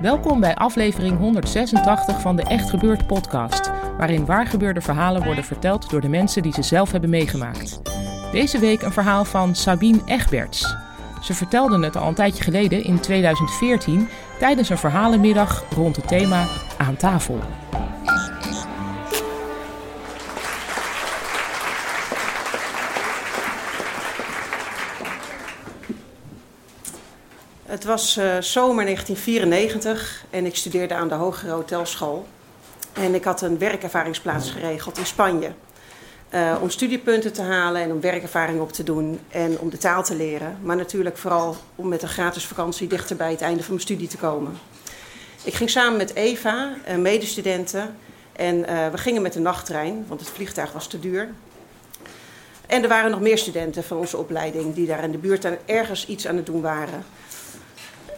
Welkom bij aflevering 186 van de Echt Gebeurd podcast, waarin waargebeurde verhalen worden verteld door de mensen die ze zelf hebben meegemaakt. Deze week een verhaal van Sabine Egberts. Ze vertelde het al een tijdje geleden in 2014 tijdens een verhalenmiddag rond het thema Aan tafel. Het was uh, zomer 1994 en ik studeerde aan de Hogere Hotelschool. En ik had een werkervaringsplaats geregeld in Spanje. Uh, om studiepunten te halen en om werkervaring op te doen en om de taal te leren. Maar natuurlijk vooral om met een gratis vakantie dichter bij het einde van mijn studie te komen. Ik ging samen met Eva, een medestudenten, en we gingen met de nachttrein, want het vliegtuig was te duur. En er waren nog meer studenten van onze opleiding die daar in de buurt ergens iets aan het doen waren.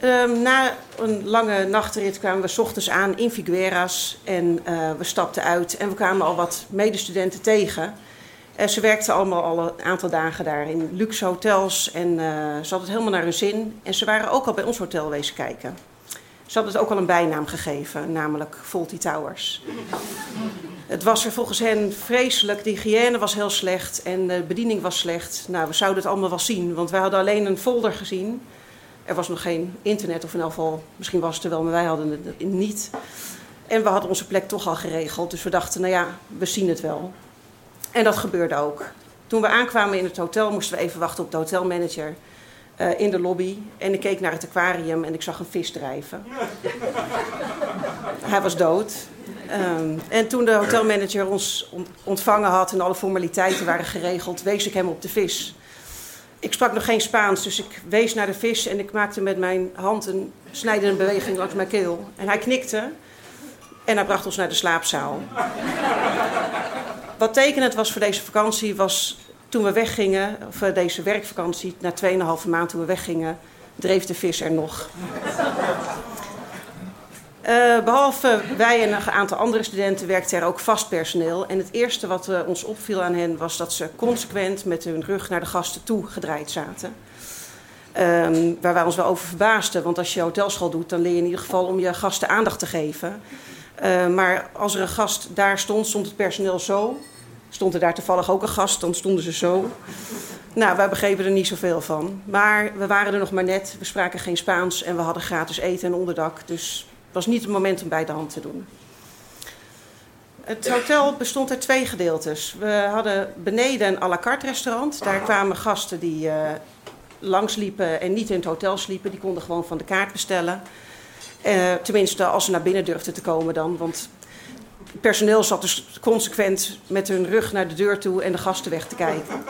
Um, na een lange nachtrit kwamen we s ochtends aan in Figueras en uh, we stapten uit en we kwamen al wat medestudenten tegen. Uh, ze werkten allemaal al een aantal dagen daar in luxe hotels en uh, ze hadden het helemaal naar hun zin. En ze waren ook al bij ons hotel wezen kijken. Ze hadden het ook al een bijnaam gegeven, namelijk Faulty Towers. Het was er volgens hen vreselijk, de hygiëne was heel slecht en de bediening was slecht. Nou, we zouden het allemaal wel zien, want wij hadden alleen een folder gezien er was nog geen internet, of in elk geval, misschien was het er wel, maar wij hadden het niet. En we hadden onze plek toch al geregeld, dus we dachten, nou ja, we zien het wel. En dat gebeurde ook. Toen we aankwamen in het hotel, moesten we even wachten op de hotelmanager uh, in de lobby. En ik keek naar het aquarium en ik zag een vis drijven. Hij was dood. Um, en toen de hotelmanager ons ontvangen had en alle formaliteiten waren geregeld, wees ik hem op de vis. Ik sprak nog geen Spaans, dus ik wees naar de vis en ik maakte met mijn hand een snijdende beweging langs mijn keel. En hij knikte en hij bracht ons naar de slaapzaal. Wat tekenend was voor deze vakantie was toen we weggingen, of eh, deze werkvakantie, na 2,5 maand toen we weggingen, dreef de vis er nog. Uh, behalve wij en een aantal andere studenten werkte er ook vast personeel. En het eerste wat uh, ons opviel aan hen was dat ze consequent met hun rug naar de gasten toe gedraaid zaten. Um, waar wij ons wel over verbaasden, want als je hotelschool doet, dan leer je in ieder geval om je gasten aandacht te geven. Uh, maar als er een gast daar stond, stond het personeel zo. Stond er daar toevallig ook een gast, dan stonden ze zo. Nou, wij begrepen er niet zoveel van. Maar we waren er nog maar net, we spraken geen Spaans en we hadden gratis eten en onderdak. Dus was niet het moment om bij de hand te doen. Het hotel bestond uit twee gedeeltes. We hadden beneden een à la carte restaurant. Daar kwamen gasten die uh, langsliepen en niet in het hotel sliepen. Die konden gewoon van de kaart bestellen. Uh, tenminste, als ze naar binnen durfden te komen dan. Want het personeel zat dus consequent met hun rug naar de deur toe en de gasten weg te kijken.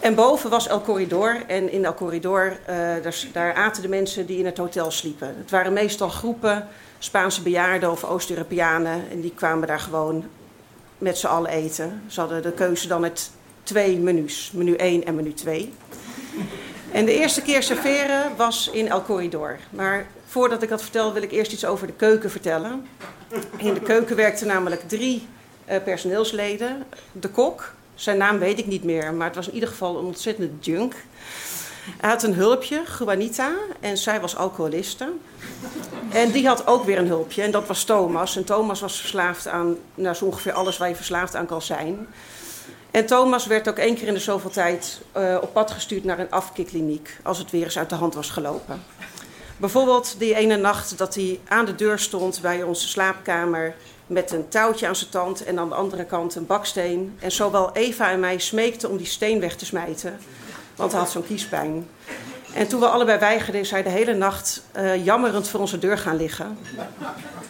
En boven was El Corridor. En in El Corridor, uh, daar, daar, aten de mensen die in het hotel sliepen. Het waren meestal groepen Spaanse bejaarden of Oost-Europeanen. En die kwamen daar gewoon met z'n allen eten. Ze hadden de keuze dan met twee menus. Menu 1 en menu 2. En de eerste keer serveren was in El Corridor. Maar voordat ik dat vertel, wil ik eerst iets over de keuken vertellen. In de keuken werkten namelijk drie uh, personeelsleden. De kok, zijn naam weet ik niet meer, maar het was in ieder geval een ontzettende junk. Hij had een hulpje, Juanita, en zij was alcoholiste. En die had ook weer een hulpje, en dat was Thomas. En Thomas was verslaafd aan nou, zo ongeveer alles waar je verslaafd aan kan zijn. En Thomas werd ook één keer in de zoveel tijd uh, op pad gestuurd naar een afkikkliniek, als het weer eens uit de hand was gelopen. Bijvoorbeeld die ene nacht dat hij aan de deur stond bij onze slaapkamer met een touwtje aan zijn tand en aan de andere kant een baksteen. En zowel Eva en mij smeekten om die steen weg te smijten, want hij had zo'n kiespijn. En toen we allebei weigerden, is hij de hele nacht uh, jammerend voor onze deur gaan liggen.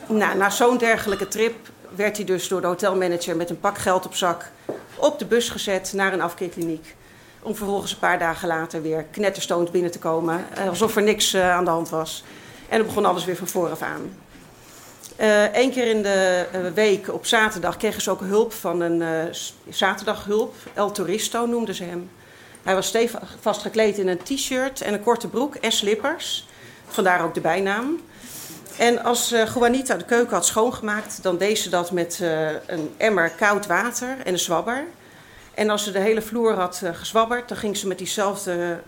Nou, na zo'n dergelijke trip werd hij dus door de hotelmanager met een pak geld op zak op de bus gezet naar een afkeerkliniek. Om vervolgens een paar dagen later weer knetterstoond binnen te komen. Uh, alsof er niks uh, aan de hand was. En dan begon alles weer van vooraf aan. Eén uh, keer in de week op zaterdag kregen ze ook hulp van een zaterdaghulp. El Turisto noemden ze hem. Hij was stevig vastgekleed in een t-shirt en een korte broek en slippers. Vandaar ook de bijnaam. En als uh, Juanita de keuken had schoongemaakt, dan deed ze dat met een emmer koud water en een zwabber. En als ze de hele vloer had gezwabberd, dan ging ze met diezelfde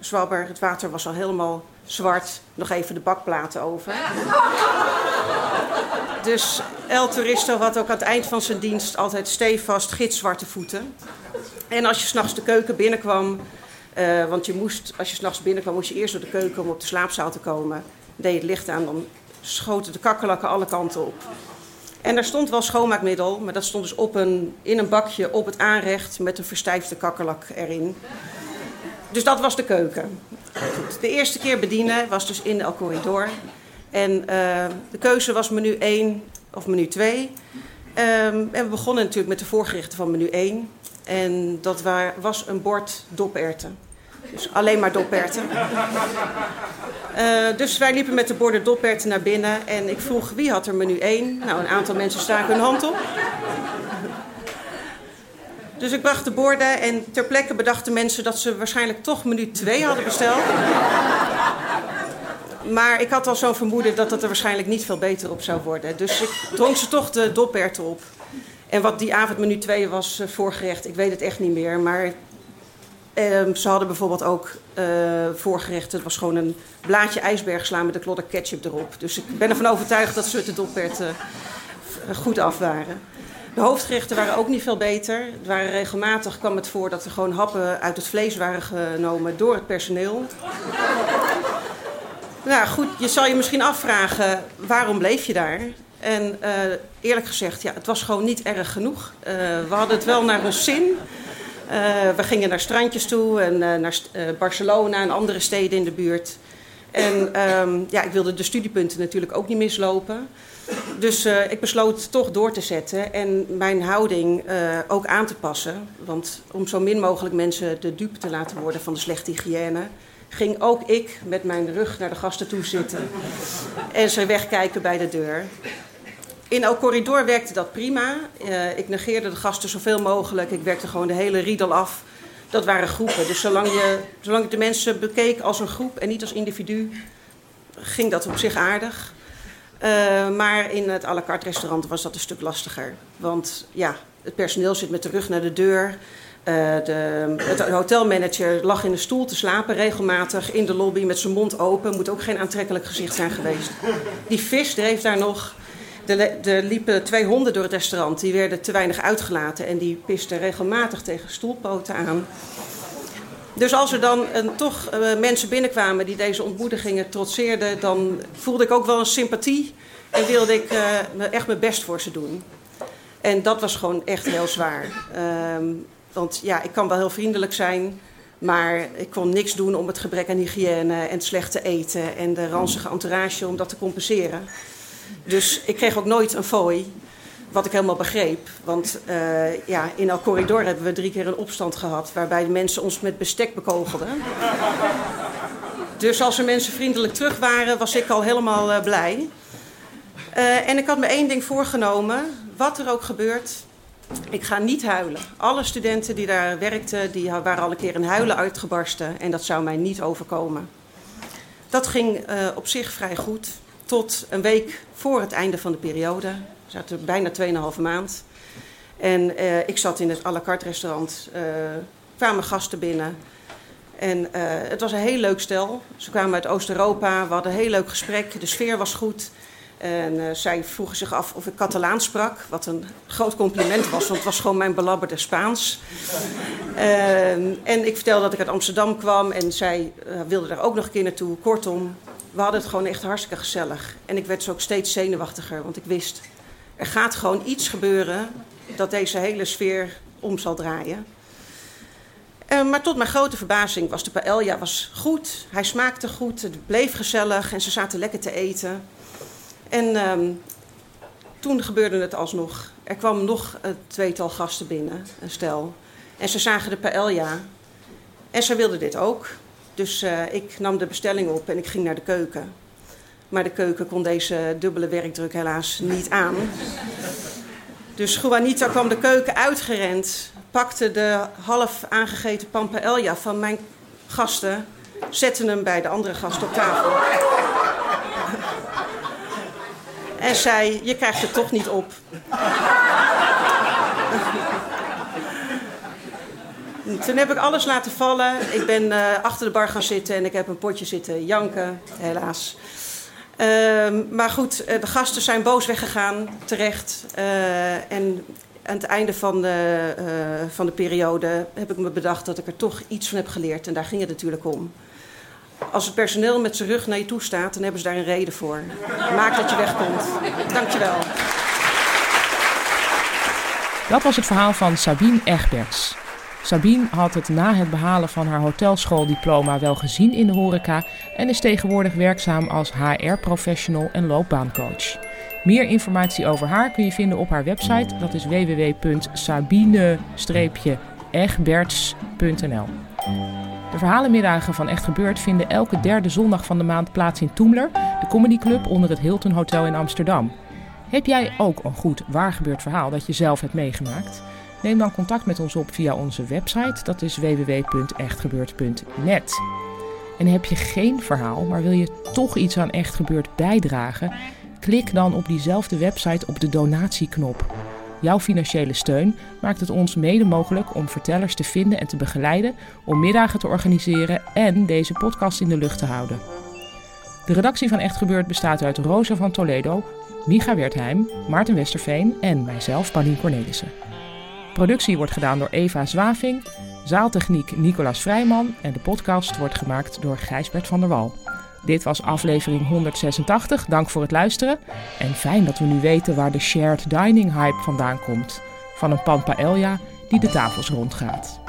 zwabber, het water was al helemaal zwart, nog even de bakplaten over. Dus El Turisto had ook aan het eind van zijn dienst altijd stevast gitzwarte voeten. En als je s'nachts de keuken binnenkwam, uh, want je moest, als je s'nachts binnenkwam, moest je eerst door de keuken om op de slaapzaal te komen. Deed je het licht aan, dan schoten de kakkerlakken alle kanten op. En daar stond wel schoonmaakmiddel, maar dat stond dus op een, in een bakje op het aanrecht met een verstijfde kakkerlak erin. Dus dat was de keuken. De eerste keer bedienen was dus in El Corridor. En uh, de keuze was menu 1 of menu 2. Um, en we begonnen natuurlijk met de voorgerechten van menu 1. En dat was een bord doperten. Dus alleen maar doperten. Uh, dus wij liepen met de borden doperten naar binnen. En ik vroeg wie had er menu 1. Nou, een aantal mensen staken hun hand op. Dus ik bracht de borden en ter plekke bedachten mensen dat ze waarschijnlijk toch menu 2 hadden besteld. Maar ik had al zo'n vermoeden dat het er waarschijnlijk niet veel beter op zou worden. Dus ik dronk ze toch de doperten op. En wat die avond menu 2 was uh, voorgerecht, ik weet het echt niet meer. Maar uh, ze hadden bijvoorbeeld ook uh, voorgerecht, het was gewoon een blaadje ijsbergsla met een klodder ketchup erop. Dus ik ben ervan overtuigd dat ze de doperten goed af waren. De hoofdgerechten waren ook niet veel beter. Het waren regelmatig kwam het voor dat er gewoon happen uit het vlees waren genomen door het personeel. Nou goed, je zal je misschien afvragen, waarom bleef je daar? En uh, eerlijk gezegd, ja, het was gewoon niet erg genoeg. Uh, we hadden het wel naar ons zin. Uh, we gingen naar strandjes toe en naar Barcelona en andere steden in de buurt. En um, ja, ik wilde de studiepunten natuurlijk ook niet mislopen. Dus ik besloot toch door te zetten en mijn houding ook aan te passen. Want om zo min mogelijk mensen de dupe te laten worden van de slechte hygiëne, ging ook ik met mijn rug naar de gasten toe zitten en ze wegkijken bij de deur. In El Corridor werkte dat prima. Uh, ik negeerde de gasten zoveel mogelijk. Ik werkte gewoon de hele riedel af. Dat waren groepen. Dus zolang je, zolang je de mensen bekeek als een groep en niet als individu, ging dat op zich aardig. Uh, maar in het à la carte restaurant was dat een stuk lastiger. Want ja, het personeel zit met de rug naar de deur. Uh, de, het hotelmanager lag in een stoel te slapen, regelmatig in de lobby met zijn mond open. Moet ook geen aantrekkelijk gezicht zijn geweest. Die vis dreef daar nog. Er, liepen twee honden door het restaurant. Die werden te weinig uitgelaten en die pisten regelmatig tegen stoelpoten aan. Dus als er dan een, toch uh, mensen binnenkwamen die deze ontmoedigingen trotseerden, dan voelde ik ook wel een sympathie en wilde ik uh, echt mijn best voor ze doen. En dat was gewoon echt heel zwaar. Um, want ja, ik kan wel heel vriendelijk zijn, maar ik kon niks doen om het gebrek aan hygiëne en het slechte eten en de ranzige entourage om dat te compenseren. Dus ik kreeg ook nooit een fooi, wat ik helemaal begreep. Want uh, ja, in El Corridor hebben we drie keer een opstand gehad... waarbij de mensen ons met bestek bekogelden. Dus als er mensen vriendelijk terug waren, was ik al helemaal uh, blij. Uh, en ik had me één ding voorgenomen, wat er ook gebeurt... Ik ga niet huilen. Alle studenten die daar werkten, die waren al een keer in huilen uitgebarsten. En dat zou mij niet overkomen. Dat ging uh, op zich vrij goed tot een week voor het einde van de periode. We zaten bijna 2,5 maand. En uh, ik zat in het à la carte restaurant. Uh, kwamen gasten binnen. En het was een heel leuk stel. Ze kwamen uit Oost-Europa. We hadden een heel leuk gesprek. De sfeer was goed. En uh, zij vroegen zich af of ik Catalaans sprak. Wat een groot compliment was, want het was gewoon mijn belabberde Spaans. Uh, en ik vertelde dat ik uit Amsterdam kwam. En zij uh, wilde daar ook nog een keer naartoe. Kortom, we hadden het gewoon echt hartstikke gezellig. En ik werd zo ook steeds zenuwachtiger, want ik wist... er gaat gewoon iets gebeuren dat deze hele sfeer om zal draaien. Uh, maar tot mijn grote verbazing was de paella was goed. Hij smaakte goed, het bleef gezellig en ze zaten lekker te eten. En um, toen gebeurde het alsnog. Er kwam nog een tweetal gasten binnen, een stel. En ze zagen de paella. En ze wilden dit ook. Dus uh, ik nam de bestelling op en ik ging naar de keuken. Maar de keuken kon deze dubbele werkdruk helaas niet aan. Dus Juanita kwam de keuken uitgerend, pakte de half aangegeten pampaelja van mijn gasten, zette hem bij de andere gasten op tafel. En zei: Je krijgt het toch niet op. Toen heb ik alles laten vallen. Ik ben uh, achter de bar gaan zitten en ik heb een potje zitten janken, helaas. Uh, maar goed, eh, de gasten zijn boos weggegaan, terecht. Uh, en aan het einde van de, van de periode heb ik me bedacht dat ik er toch iets van heb geleerd. En daar ging het natuurlijk om. Als het personeel met zijn rug naar je toe staat, dan hebben ze daar een reden voor. Maak dat je wegkomt. Dankjewel. Dat was het verhaal van Sabine Egberts. Sabine had het na het behalen van haar hotelschooldiploma wel gezien in de horeca en is tegenwoordig werkzaam als HR-professional en loopbaancoach. Meer informatie over haar kun je vinden op haar website, dat is www.sabine-egberts.nl. De verhalenmiddagen van Echt Gebeurd vinden elke derde zondag van de maand plaats in Toemler, de comedyclub onder het Hilton Hotel in Amsterdam. Heb jij ook een goed waargebeurd verhaal dat je zelf hebt meegemaakt? Neem dan contact met ons op via onze website, dat is www.echtgebeurd.net. En heb je geen verhaal, maar wil je toch iets aan Echt Gebeurd bijdragen? Klik dan op diezelfde website op de donatieknop. Jouw financiële steun maakt het ons mede mogelijk om vertellers te vinden en te begeleiden, om middagen te organiseren en deze podcast in de lucht te houden. De redactie van Echt Gebeurd bestaat uit Rosa van Toledo, Micha Wertheim, Maarten Westerveen en mijzelf, Paulien Cornelissen. Productie wordt gedaan door Eva Zwaving, zaaltechniek Nicolas Vrijman en de podcast wordt gemaakt door Gijsbert van der Wal. Dit was aflevering 186. Dank voor het luisteren. En fijn dat we nu weten waar de shared dining hype vandaan komt. Van een pan paella die de tafels rondgaat.